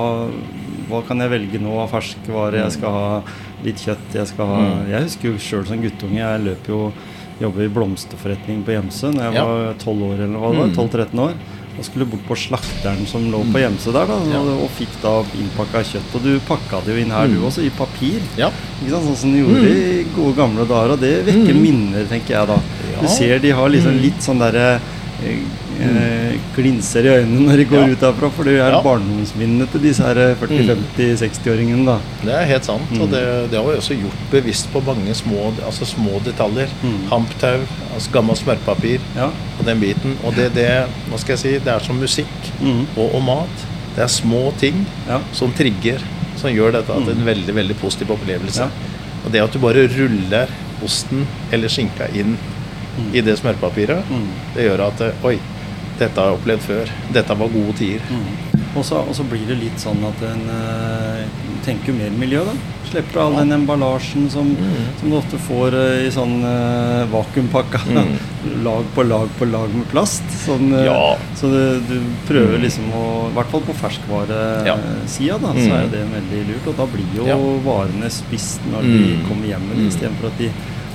hva kan jeg velge nå av ferskvare? Jeg skal ha litt kjøtt. Jeg skal ha. Jeg husker jo sjøl som guttunge. Jeg løp jo Jobba i blomsterforretning på Gjemse da jeg Ja. var 12 år eller hva det var. Mhm. 12-13 år. Og skulle bort på slakteren som lå på Gjemse der, da, Ja. og, og fikk da innpakka kjøtt. Og du pakka det jo inn her, du Mhm. også, i papir. Ja. Ikke sant? Sånn som de gjorde i gode gamle dager. Og det vekker minner, tenker jeg da. Du ser de har liksom litt sånn derre eh, eh, glinser i øynene når de går Ja. ut herfra, for det er Ja. barndomsminnene til disse her 40-50-60-åringene, da. Det er helt sant. Mm. Og det, det har vi også gjort bevisst på mange små, altså små detaljer. Mm. Hamptau, altså gammelt smørpapir Ja. og den biten. Og det, det, hva skal jeg si, det er som musikk mm. og, og mat. Det er små ting Ja. som trigger, som gjør dette til en Mm. veldig veldig positiv opplevelse. Og det at du bare ruller osten eller skinka inn Mm. i det smørpapiret, Mm. det gjør at eh, Oi, dette har jeg opplevd før. Dette var gode tider. Mm. Og så, blir det litt sånn at en eh, tenker mer miljø, da. Slipper all Ja. den emballasjen som, Mm. som du ofte får eh, i sånn uh, vakuumpakka. Mm. lag på lag på lag med plast. Sånn, eh, Ja. Så det, du prøver Mm. liksom å I hvert fall på ferskvaresida, da, så Mm. er jo det veldig lurt. Og da blir jo Ja. varene spist når de Mm. kommer hjem igjen, Mm. istedenfor at de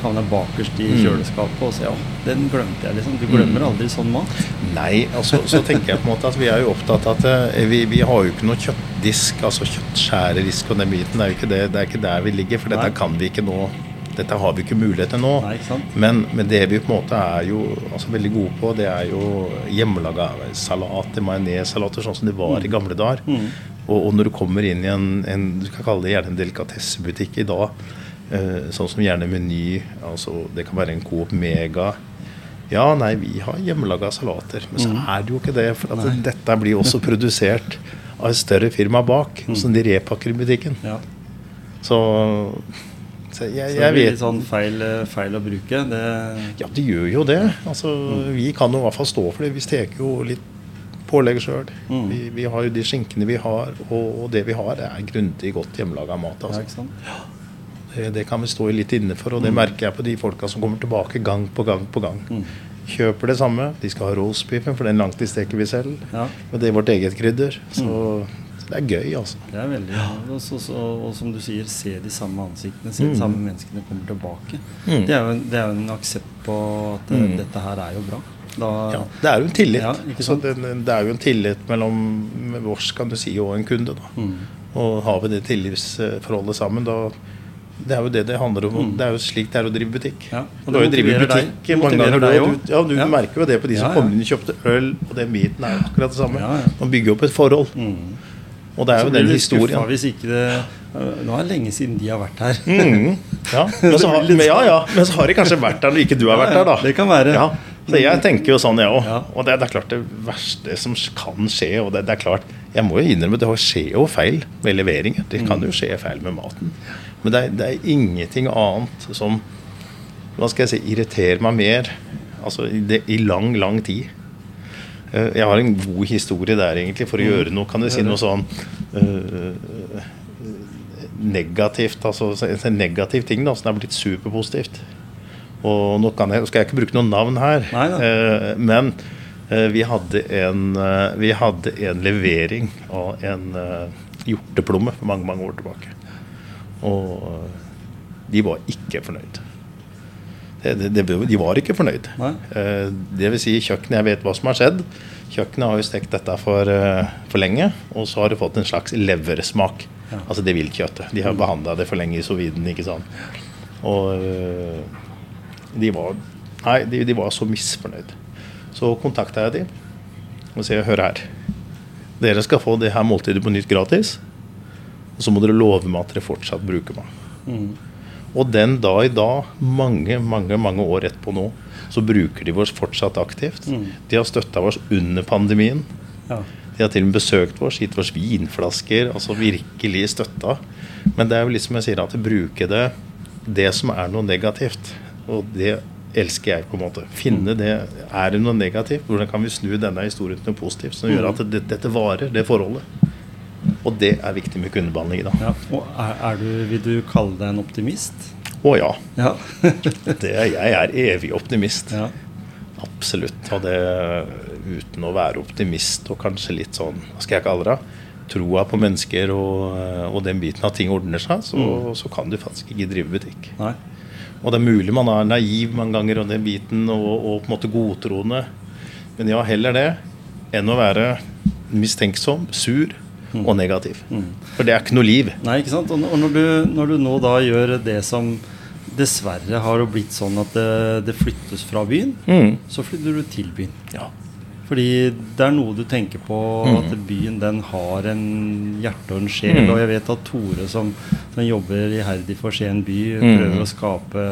havner bakerst i Mm. kjøleskapet. Og så, ja, den glemte jeg, liksom. Du glemmer Mm. aldri sånn mat. Nei, altså, så tenker jeg på en måte at vi er jo opptatt av at eh, vi, vi har jo ikke noe kjøttdisk, altså kjøttskjæredisk og den biten. Det er jo ikke, det, det er ikke der vi ligger, for Nei. dette kan vi ikke nå dette har vi ikke mulighet til nå. Nei? Men, men det vi på en måte er jo altså, veldig gode på, det er jo hjemmelaga salater, majonesalater, sånn som det var i gamle dager. Og, og når du kommer inn i en, en du kan kalle det gjerne en delikatessebutikk i dag, sånn som gjerne Meny, altså det kan være en Coop Mega ja, nei, vi har hjemmelaga salater. Men så er det jo ikke det. For at dette blir også produsert av et større firma bak, som de repakker i butikken. Ja. Så, så jeg, Så det blir litt sånn feil, feil å bruke. Det, Ja, det gjør jo det. Altså, Vi kan jo i hvert fall stå for det. Vi steker jo litt pålegg sjøl. Mm. Vi, vi har jo de skinkene vi har, og, og det vi har, det er grundig godt hjemmelaga mat. ja, Altså. ikke sant? Det, det kan vi stå litt inne for, og det Mm. merker jeg på de folka som kommer tilbake gang på gang på gang. Kjøper det samme. De skal ha roastbiffen, for den langtidssteker vi selv. Ja. Og det er vårt eget krydder. Så, Mm. så det er gøy, altså. Det er veldig og, så, så, og som du sier, se de samme ansiktene, se de Mm. samme menneskene kommer tilbake. Mm. Det, er jo, en- det er jo en aksept på at eh, Mm. dette her er jo bra. Da, Ja, det er jo en tillit. Ja, det, det er jo en tillit mellom oss kan du si, og en kunde. da. Mm. Og har vi det tillitsforholdet sammen, da Det er jo det det handler om. Det er jo slik det er å drive butikk. Mm. Ja, og du har jo drevet butikk deg. mange ganger. deg Du, også. du, ja, du Ja. merker jo det på de som Ja, kommer inn og kjøpte øl, og den biten er jo akkurat det samme. Man bygger opp et forhold. Mm. Og det er jo den historien. hvis ikke det Nå er det lenge siden de har vært her. Mm, ja. Men, så har, men, ja, ja. men så har de kanskje vært der når ikke du har vært der, da. Det kan være. Så jeg tenker jo sånn, jeg òg. Ja. Og det, det er klart det verste som kan skje, og det, det er klart Jeg må jo innrømme det skjer jo feil med leveringer. Det kan jo skje feil med maten. Men det er, det er ingenting annet som hva skal jeg si, irriterer meg mer altså i, det, i lang, lang tid. Eh, Jeg har en god historie der, egentlig, for å gjøre noe kan du si, noe sånn uh, negativt, altså en negativ ting da, som er blitt superpositivt. Og nå kan jeg, skal jeg ikke bruke noen navn her, Nei eh, men uh, vi, hadde en, vi hadde en levering av en hjorteplomme for mange mange år tilbake. Og eh, de var ikke fornøyd. De, det, de var ikke fornøyd. Nei. Eh, det vil si, kjøkkenet, jeg vet hva som har skjedd. Kjøkkenet har jo stekt dette for, eh, for lenge, og så har det fått en slags leversmak. Ja. Altså det viltkjøttet. De har mm. behandla det for lenge i soviden, ikke sant. Og de var Nei, de, de var så misfornøyd. Så kontakta jeg dem og sier hør her. Dere skal få det her måltidet på nytt gratis. Og så må dere love meg at dere fortsatt bruker meg. Mm. Og den dag i dag, mange mange, mange år etterpå nå, så bruker de oss fortsatt aktivt. Mm. De har støtta oss under pandemien. Ja. De har til og med besøkt oss, gitt oss vinflasker. altså Virkelig støtta. Men det er jo litt som jeg sier, at bruke det det som er noe negativt. Og det elsker jeg, på en måte. Finne det Er det noe negativt? Hvordan kan vi snu denne historien til noe positivt som gjør at det, dette varer, det forholdet? Og det er viktig med kundebehandling i dag. Ja. Og er, er du, vil du kalle deg en optimist? Å ja. Ja. Det jeg er evig optimist. ja. Absolutt. Og det uten å være optimist og kanskje litt sånn, hva skal jeg kalle det? Troa på mennesker og, og den biten at ting ordner seg, så, Mm. så kan du faktisk ikke drive butikk. Nei. Og det er mulig man er naiv mange ganger og den biten, og, og på en måte godtroende. Men ja, heller det enn å være mistenksom, sur og negativ. For det er ikke noe liv. Nei, ikke sant? Og når du, når du nå da gjør det som dessverre har jo blitt sånn at det, det flyttes fra byen, Mm. så flytter du til byen. Ja. Fordi det er noe du tenker på, Mm. at byen den har en hjerte og en sjel. Mm. Og jeg vet at Tore som, som jobber iherdig for Skien by, Mm. prøver å skape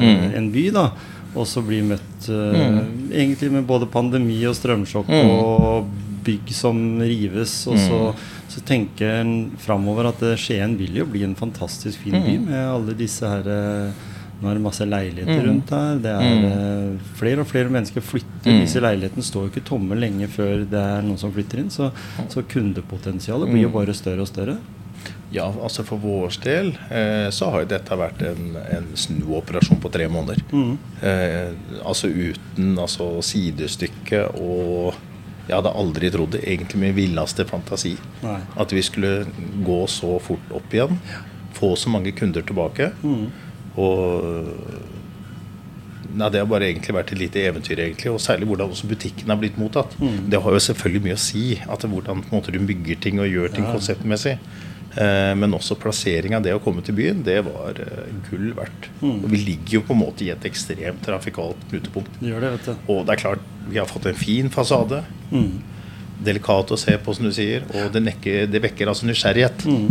Mm. en by, da. Og så blir møtt uh, egentlig med både pandemi og strømsjokk Mm. og bygg som rives. Og så, Mm. Så tenker en framover at eh, Skien vil jo bli en fantastisk fin by Mm. med alle disse her eh, Nå er det masse leiligheter Mm. rundt her. Det er Mm. eh, flere og flere mennesker flytter. Mm. Disse leilighetene står jo ikke tomme lenge før det er noen som flytter inn. Så, så kundepotensialet blir jo bare større og større. Ja, altså for vår del eh, så har jo dette vært en, en snuoperasjon på tre måneder. Mm. Eh, altså uten altså sidestykke og Jeg hadde aldri trodd det, egentlig med villeste fantasi, Nei. at vi skulle gå så fort opp igjen. Få så mange kunder tilbake. Mm. Og Nei, Det har bare egentlig vært et lite eventyr, egentlig, og særlig hvordan også butikken har blitt mottatt. Mm. Det har jo selvfølgelig mye å si, at hvordan på en måte, du bygger ting og gjør ting Ja. konseptmessig. Eh, men også plassering av det å komme til byen, det var eh, gull verdt. Mm. Og vi ligger jo på en måte i et ekstremt trafikalt knutepunkt. Gjør det, vet du. Og det er klart, vi har fått en fin fasade. Mm. Delikat å se på, som du sier. Og det, nekker, det vekker altså nysgjerrighet. Mm.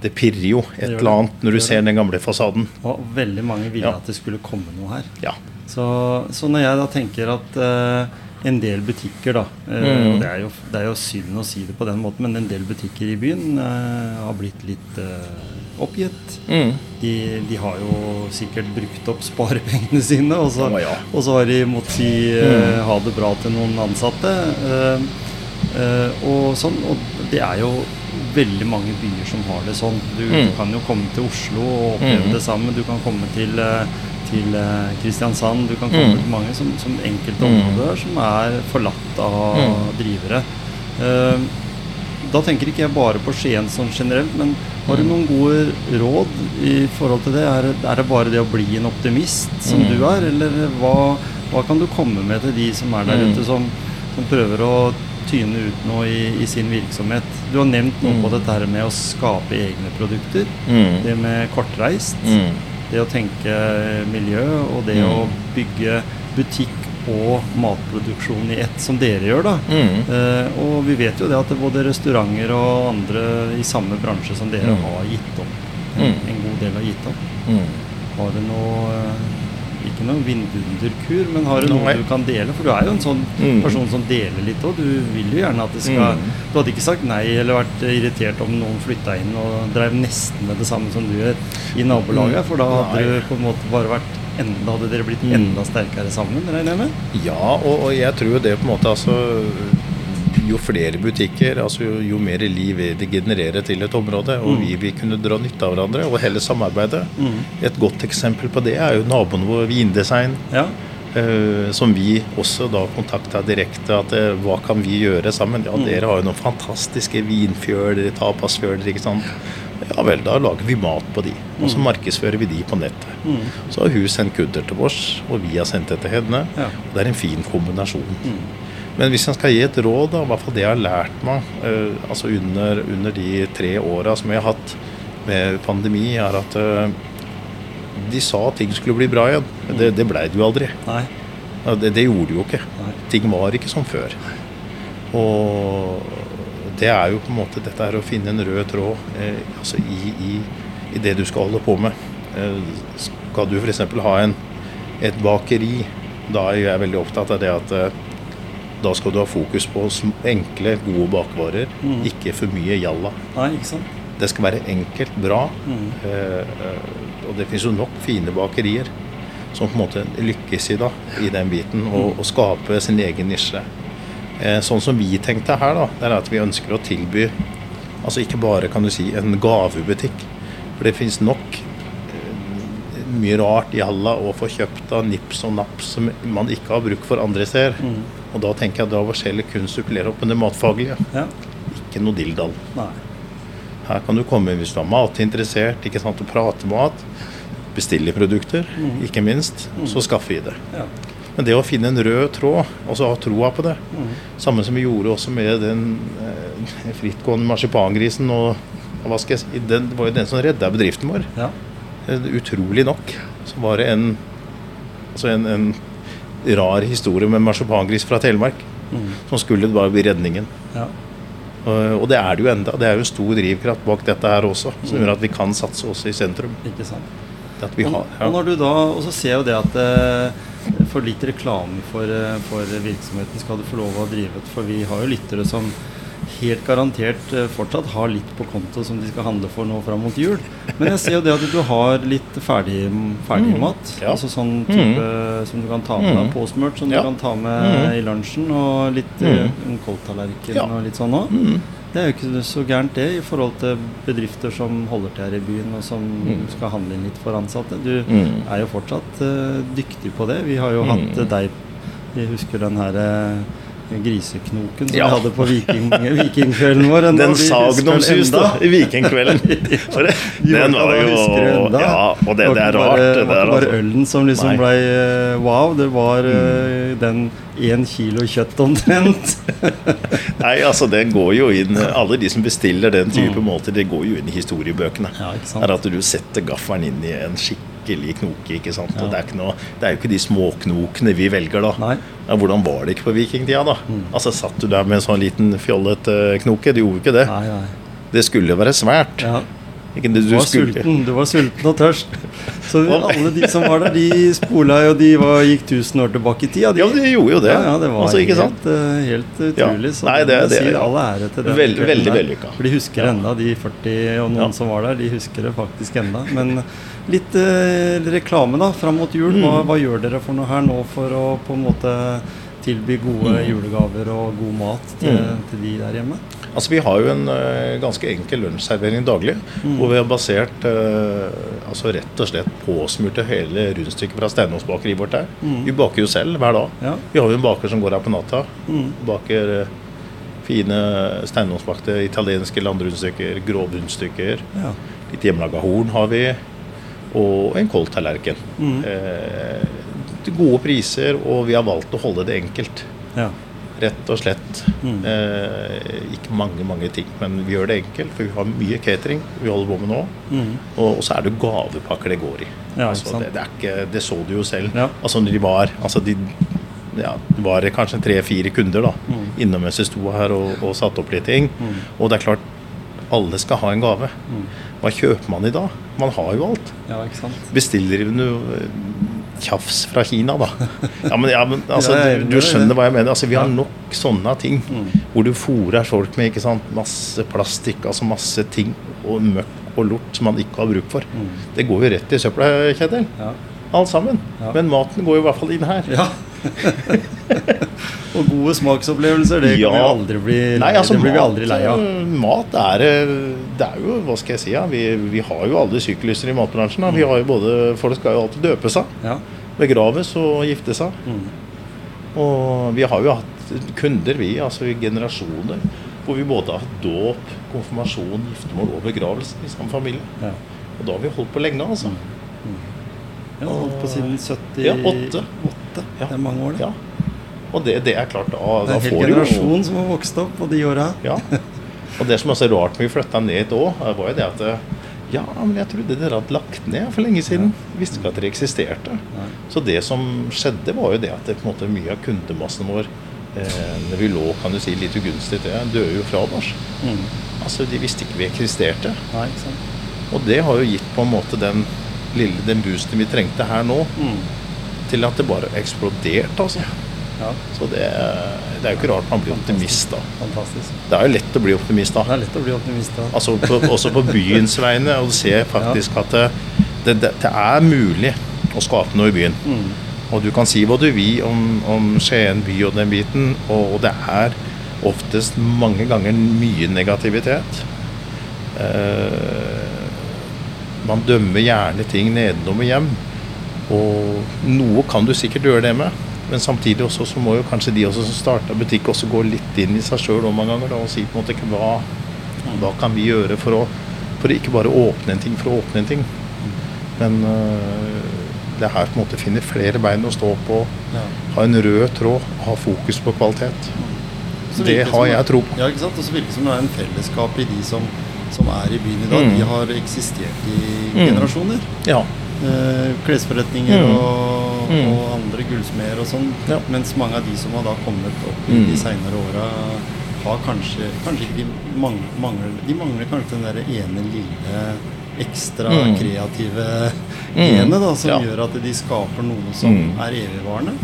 Det pirrer jo et eller annet når du ser den gamle fasaden. Og veldig mange ville Ja. at det skulle komme noe her. Ja. Så, så når jeg da tenker at uh, en del butikker, da uh, Mm. det, er jo, det er jo synd å si det på den måten, men en del butikker i byen uh, har blitt litt oppgitt. De, de har jo sikkert brukt opp sparepengene sine, og så, oh, ja. og så har de måttet si uh, ha det bra til noen ansatte. Uh, uh, og sånn, og det er jo veldig mange byer som har det sånn. Du Mm. kan jo komme til Oslo og oppleve Mm. det samme. Du kan komme til, til Kristiansand. Du kan komme Mm. til mange som, som enkelte Mm. områder som er forlatt av Mm. drivere. Eh, da tenker ikke jeg bare på Skien sånn generelt, men har du Mm. noen gode råd i forhold til det? Er, er det bare det å bli en optimist som Mm. du er, eller hva, hva kan du komme med til de som er der Mm. ute, som, som prøver å tyne ut noe i, i sin virksomhet? Du har nevnt noe Mm. på dette her med å skape egne produkter. Mm. Det med kortreist. Mm. Det å tenke miljø, og det å bygge butikk og matproduksjon i ett, som dere gjør, da. Mm. Eh, og vi vet jo det at både restauranter og andre i samme bransje som dere Mm. har gitt opp. En, Mm. en god del har gitt opp. Mm. Har du noe eh, Ikke noe vindunderkur, men har du noe du kan dele? For du er jo en sånn Mm. person som deler litt òg. Du vil jo gjerne at det skal. Du hadde ikke sagt nei eller vært irritert om noen flytta inn og drev nesten med det samme som du gjør i nabolaget, for da hadde Nei. du på en måte bare vært enda, hadde dere blitt Mm. enda sterkere sammen, regner jeg med? Ja, og, og jeg tror det på en måte altså Jo flere butikker, altså jo, jo mer liv det genererer til et område, og Mm. vi vil kunne dra nytte av hverandre og heller samarbeide. Mm. Et godt eksempel på det er jo naboen vår Vindesign, Ja. Uh, som vi også da kontakta direkte. at uh, Hva kan vi gjøre sammen? Ja, Mm. dere har jo noen fantastiske vinfjøler, tapasfjøler, ikke sant. Ja vel, da lager vi mat på de, og så Mm. markedsfører vi de på nettet. Mm. Så har hun sendt kunder til oss, og vi har sendt det til henne. Ja. Det er en fin kombinasjon. Mm. Men hvis jeg skal gi et råd, da, i hvert fall det jeg har lært meg uh, altså under, under de tre åra som jeg har hatt med pandemi, er at uh, de sa at ting skulle bli bra igjen. Mm. det, det blei det jo aldri. Nei. Det, det gjorde det jo ikke. Nei. Ting var ikke som før. Og det er jo på en måte dette er å finne en rød tråd eh, altså i, i, i det du skal holde på med. Eh, skal du f.eks. ha en, et bakeri, da er jeg veldig opptatt av det at eh, da skal du ha fokus på enkle, gode bakvarer. Mm. Ikke for mye jalla. Nei, ikke sant? Det skal være enkelt, bra. Mm. Eh, eh, og det finnes jo nok fine bakerier som på en måte lykkes i da, i den biten, og, og skape sin egen nisje. Eh, sånn som vi tenkte her, da, det er at vi ønsker å tilby altså ikke bare kan du si en gavebutikk. For det finnes nok eh, mye rart i Halla å få kjøpt av nips og naps som man ikke har bruk for andre steder. Mm. Og da tenker jeg at da var skjellet kun supplere opp med det matfaglige. Ja. Ikke noe dilldall. Her kan du komme hvis du er matinteressert, ikke sant, og prate mat. Bestille produkter, mm. ikke minst. Mm. Så skaffer vi det. Ja. Men det å finne en rød tråd, og så ha troa på det, Mm. samme som vi gjorde også med den eh, frittgående marsipangrisen og hva skal jeg si, den, Det var jo den som redda bedriften vår. Ja. Eh, Utrolig nok så var det en, altså en, en rar historie med marsipangris fra Telemark Mm. som skulle bare bli redningen. ja. Og og det er det jo enda. Det er jo stor drivkraft bak dette her også, som gjør at vi kan satse også i sentrum. Ikke sant. At vi og, har, når du da, og så ser jeg jo det at eh, for litt reklame for, eh, for virksomheten skal du få lov å drive. For vi har jo lyttere som helt garantert eh, fortsatt har litt på konto som de skal handle for nå fram mot jul. Men jeg ser jo det at du har litt ferdig, ferdigmat. Mm, ja. Altså sånn type som du kan ta med deg Mm. påsmurt, som Ja. du kan ta med Mm. i lunsjen. Og litt eh, Mm. en koldtallerken Ja. og litt sånn òg. Mm. Det er jo ikke så gærent det i forhold til bedrifter som holder til her i byen og som Mm. skal handle inn litt for ansatte. Du Mm. er jo fortsatt uh, dyktig på det. Vi har jo Mm. hatt uh, deg Jeg husker den her griseknoken som Ja. vi hadde på viking, vikingkvelden vår. Den sagnomsuste enda. i Vikingkvelden. For det- Den var jo enda. Ja, og det, det er rart, bare, det var ikke bare Altså. ølen som liksom Nei. Mm. ble eh, wow. Det var eh, den én kilo kjøtt omtrent. Nei, altså det går jo inn Alle de som bestiller den type måter, det går jo inn i historiebøkene. Ja, ikke sant? Er at du setter gaffelen inn i en skikkelig knoke. ikke sant? Ja. Det er, ikke noe, det er jo ikke de småknokene vi velger, da. Nei. Ja, hvordan var det ikke på vikingtida, da? Altså Satt du der med en sånn liten fjollete knoke? Du gjorde ikke det. Nei, nei. Det skulle jo være svært. Ja. Ikke, det, Du du var skulle, sulten, du var sulten og tørst. Så alle de som var der, de spola jo De var, gikk 1000 år tilbake i tida. De. Ja, de gjorde jo det. Ja, ja, det var altså, helt, eh, helt utrolig. Så Nei, det- det- sier all ære til den. Veldig- veldig vellykka. For de husker enda, de 40 og noen som var der, de husker det faktisk enda. Men litt eh, reklame da, fram mot jul. Hva, Mm. hva gjør dere for noe her nå for å på en måte tilby gode Mm. julegaver og god mat til, Mm. til de der hjemme? Altså Vi har jo en uh, ganske enkel lunsjservering daglig. Mm. Hvor vi har basert uh, altså rett og slett påsmurte hele rundstykket fra Steinåsbakeriet vårt der. Mm. Vi baker jo selv hver dag. Ja. Vi har jo en baker som går her på natta. Mm. Baker uh, fine steinåsbakte italienske landrundstykker, grovrundstykker. Ja. Litt hjemmelaga horn har vi. Og en kold tallerken. Mm. Eh, gode priser, og vi har valgt å holde det enkelt. ja. Rett og slett. Mm. Eh, ikke mange mange ting, men vi gjør det enkelt. For vi har mye catering vi holder på med nå. Mm. Og, så er det gavepakker det går i. Ja, altså, det, det, ikke, det så du jo selv. Ja. Altså når de var altså de, ja, det var kanskje tre-fire kunder da, Mm. innom mens vi sto her og, og satte opp litt ting. Mm. Og det er klart, alle skal ha en gave. Mm. Hva kjøper man i dag? Man har jo alt. ja? Bestiller du tjafs fra Kina, da? Ja, men, ja, men altså, du, du skjønner hva jeg mener. Altså, vi har nok sånne ting. Mm. Hvor du fôrer folk med masse plastikk, altså masse ting og møkk og lort som man ikke har bruk for. Mm. Det går jo rett i søpla, Kjetil. Ja. Alt sammen. Men maten går jo i hvert fall inn her. Og gode smaksopplevelser, det Ja. kan aldri bli Nei, altså det blir vi aldri lei av. eh, Mat er eh, Det er jo, hva skal jeg si, ja, vi, vi har jo alle sykluser i matbransjen. Da. Vi har jo både, Folk skal jo alltid døpe seg, Ja. begraves og gifte seg. Mm. Og vi har jo hatt kunder, vi, altså i generasjoner, hvor vi både har hatt dåp, konfirmasjon, giftermål og begravelse i samme familie. Ja. Og da har vi holdt på lenge, altså. Ja, holdt på siden 78. Ja, åtte. Ja. Det er mange år, det. Ja. Og det, det er klart, da, Det er en hel generasjon som har vokst opp på de åra. Ja. Og det som er så rart når vi flytta ned hit òg, var jo det at Ja, men jeg trodde dere hadde lagt ned for lenge siden. Visste ikke at dere eksisterte. Nei. Så det som skjedde, var jo det at det, på en måte, mye av kundemassen vår eh, når vi lå kan du si, litt ugunstig til, døde jo fra oss. Mm. Altså, de visste ikke vi eksisterte. Nei, ikke sant. Og det har jo gitt på en måte den lille den boosten vi trengte her nå, Mm. Til at det bare eksploderte, altså. Ja, Så det, det er jo ikke rart man blir optimist, da. fantastisk. Det er jo lett å bli optimist, da. Det er lett å bli optimist da. Altså på, også på byens vegne, og du ser faktisk at det, det, det, det er mulig å skape noe i byen. Mm. Og du kan si hva du vil om, om Skien by og den biten, og, og det er oftest mange ganger mye negativitet. Eh, man dømmer gjerne ting nedenom og hjem, og noe kan du sikkert gjøre det med. Men samtidig også, så må jo kanskje de også som starta butikk, også gå litt inn i seg sjøl mange ganger da, og si på en måte hva, hva kan vi gjøre for å, for ikke bare åpne en ting for å åpne en ting. Men øh, det er her på en måte finner flere bein å stå på. Ja. Ha en rød tråd, ha fokus på kvalitet. Det har jeg tro på. Ja, ikke sant? Og så virker det som det er en fellesskap i de som, som er i byen i dag. Mm. De har eksistert i Mm. generasjoner. Ja. Eh, klesforretninger Mm. og, Mm. og andre gullsmeder og sånn. Ja. Mens mange av de som har da kommet opp i Mm. de seinere åra, har kanskje Kanskje ikke de mangler, De mangler kanskje den der ene lille ekstra Mm. kreative genet da, som Ja. gjør at de skaper noe som er evigvarende.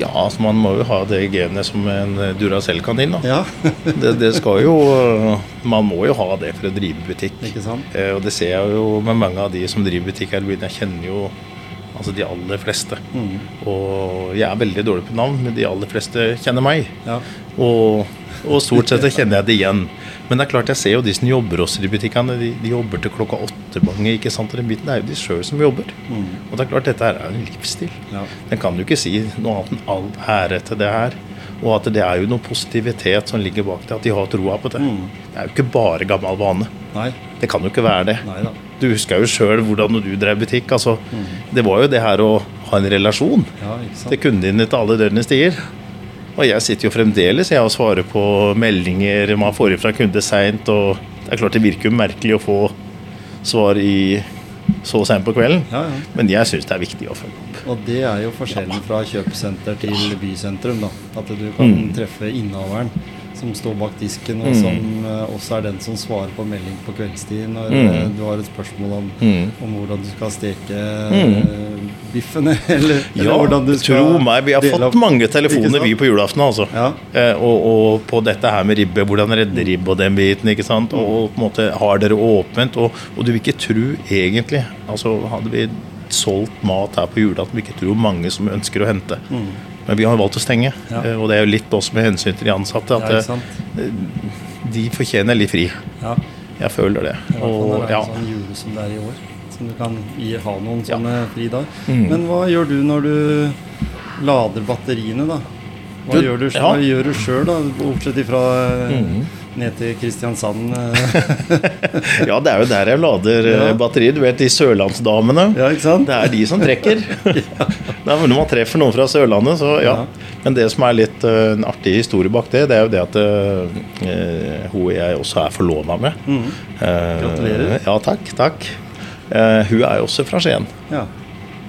Ja, altså man må jo ha det genet som en eh, Duracell-kanin. Ja, Det, det skal jo øh, Man må jo ha det for å drive butikk. Eh, og det ser jeg jo med mange av de som driver butikk her i byen. Jeg kjenner jo altså de aller fleste. Mm. Og jeg er veldig dårlig på navn, men de aller fleste kjenner meg. Ja. Og, og stort sett så kjenner jeg det igjen. Men det er klart jeg ser jo de som jobber også i butikkene. De, de jobber til klokka åtte mange. ikke sant? Og den biten Det er jo de sjøl som jobber. Mm. Og det er klart dette er en livsstil. Ja. Den kan jo ikke si noe annet enn all ære til det her. Og at det er jo noe positivitet som ligger bak det, at de har troa på det. Det er jo ikke bare gammel vane. Nei. Det kan jo ikke være det. Nei. Du husker jo sjøl hvordan du drev butikk. altså Det var jo det her å ha en relasjon Ja, til kundene dine til alle døgnets tider. Og jeg sitter jo fremdeles jeg og svarer på meldinger man får fra kunde seint. Og det er klart det virker jo merkelig å få svar i så seint på kvelden. Ja, ja. Men jeg syns det er viktig å følge opp. Og det er jo forskjellen fra kjøpesenter til bysentrum. da. At du kan Mm. treffe innehaveren som står bak disken, og Mm. som mm. også er den som svarer på melding på kveldstid når Mm. eh, du har et spørsmål om, Mm. om hvordan du skal steke Mm. eh, biffen, eller, eller Ja, hvordan du skal tro meg, vi har fått mange telefoner vi på julaften. altså. Ja. Eh, og, og på dette her med ribbe, hvordan redde ribbe og den biten. ikke sant? Og, og på en måte har dere åpent. Og, og du vil ikke tro egentlig altså Hadde vi solgt mat her på julaften, vil ikke tro mange som ønsker å hente. Men vi har valgt å stenge. Ja. Eh, Og det er jo litt også med hensyn til de ansatte. At eh, de fortjener litt fri. Ja. Jeg føler det. I hvert fall når det er en sånn jule som det er i år. Som du kan gi, ha noen Ja. sånne fridager. Mm. Men hva gjør du når du lader batteriene, da? Hva Du- gjør du, ja. gjør du sjøl, da? Bortsett ifra Mhm. ned til Kristiansand. eh. ja, det er jo der jeg lader eh, Ja. batterier. Du vet de sørlandsdamene. ja, ikke sant? Det er de som trekker. Det er Når man treffer noen fra Sørlandet, så ja. Ja. Men det som er litt uh, en artig historie bak det, det er jo det at uh, hun jeg også er forlova med. Mm. Gratulerer. Ja, takk. takk. Eh, hun er jo også fra Skien. Ja.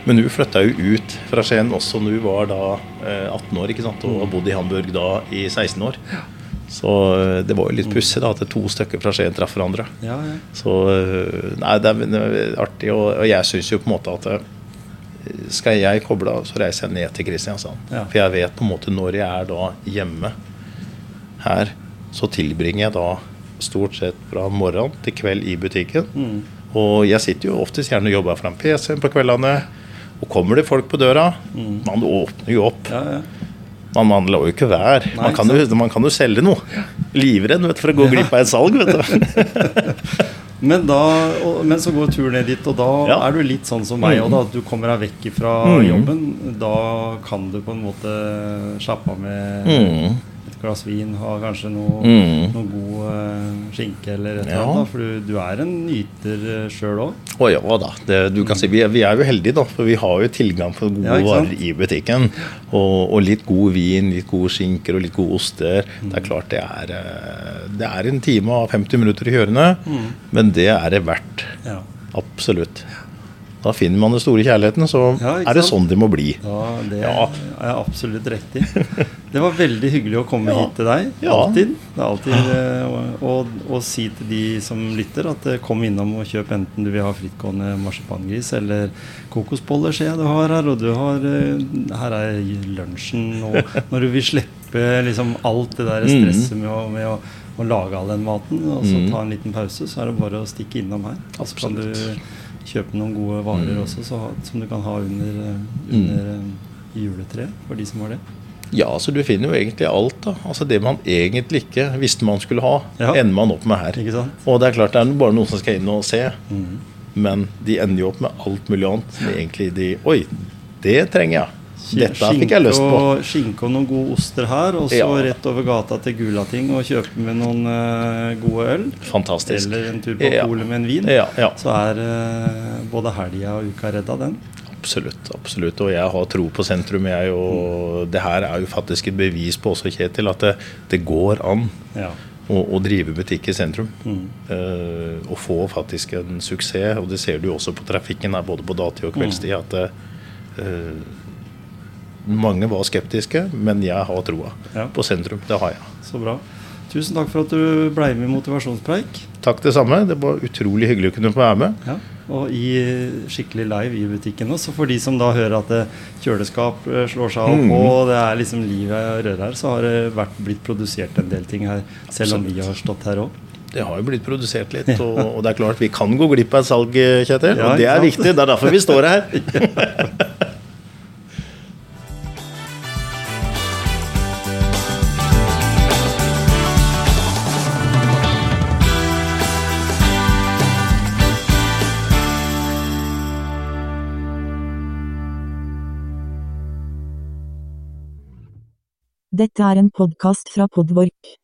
Men hun flytta jo ut fra Skien også når hun var da eh, 18 år ikke sant? og har bodd i Hamburg da i 16 år. Så eh, det var jo litt pussig da at to stykker fra Skien traff hverandre. Ja, ja. Så øh, Nei, det er, det er artig, og, og jeg syns jo på en måte at skal jeg koble av, så reiser jeg ned til Kristiansand. Ja. For jeg vet på en måte når jeg er da hjemme her, så tilbringer jeg da stort sett fra morgen til kveld i butikken. Mm. Og jeg sitter jo oftest gjerne og jobber foran PC-en på kveldene. Og kommer det folk på døra, Mm. man åpner jo opp. ja, ja. Man, man lar jo ikke være. Nei, Man kan, jo, man kan jo selge noe. Livredd vet, for å gå glipp av et salg, vet du. Men, da, og, men så går turen ned dit, og da Ja. er du litt sånn som meg. Og da at du kommer deg vekk fra mm. jobben, da kan du på en måte slappe av med Mm. Et glass vin, ha kanskje noe, Mm. noe god uh, skinke eller et eller Ja. annet. For du, du er en nyter sjøl òg. Å ja da. Det, du kan si, vi, er, vi er jo heldige, da, for vi har jo tilgang på gode Ja, varer i butikken. Og, og litt god vin, litt gode skinker og litt gode oster. Mm. Det er klart det er eh, Det er en time og 50 minutter i kjørende, Mm. men det er det verdt. Ja. Absolutt. Da finner man den store kjærligheten, så Ja, er det sånn det må bli. Ja, det Ja. er absolutt riktig. Det var veldig hyggelig å komme Ja. hit til deg. Ja. Alltid. Det er alltid eh, å, si til de som lytter, at eh, kom innom og kjøp enten du vil ha frittgående marsipangris eller kokosboller, ser jeg du har her. Og du har eh, Her er lunsjen. Og når du vil slippe liksom alt det der Mm. stresset med å, med å, å lage all den maten, og så Mm. ta en liten pause, så er det bare å stikke innom her. Og så kan du. Kjøpe noen gode varer Mm. også, så, som du kan ha under, eh, Mm. under eh, juletreet, for de som har det. Ja, så du finner jo egentlig alt. da. Altså Det man egentlig ikke visste man skulle ha, Ja. ender man opp med her. Og det er klart det er bare noen som skal inn og se. Mm. Men de ender jo opp med alt mulig annet. Egentlig de Oi, det trenger jeg. Dette fikk jeg lyst på. Og, skinke og noen gode oster her, og så Ja. rett over gata til Gulating og kjøpe med noen uh, gode øl. Fantastisk. Eller en tur på Ja. polet med en vin. Ja, ja. Så er uh, både helga og uka redda, den. Absolutt. absolutt. Og jeg har tro på sentrum. Jeg, og det her er jo faktisk et bevis på også, Kjetil, at det, det går an Ja. å, drive butikk i sentrum. Mm. Uh, og få faktisk en suksess. Og det ser du også på trafikken her, både på dati og kveldstid. Mm. at eh, mange var skeptiske, men jeg har troa Ja. på sentrum. Det har jeg. Så bra. Tusen takk for at du ble med i Motivasjonspreik. Takk det samme. Det var utrolig hyggelig å kunne få være med. Ja, og i skikkelig live i butikken også. For de som da hører at kjøleskap eh, slår seg opp, Mm. og det er liksom livet rører her, så har det vært blitt produsert en del ting her. Selv om vi har stått her òg. Det har jo blitt produsert litt, og, og det er klart vi kan gå glipp av et salg, Kjetil. Ja, og det er sant? viktig. Det er derfor vi står her. Dette er en podkast fra Podvork.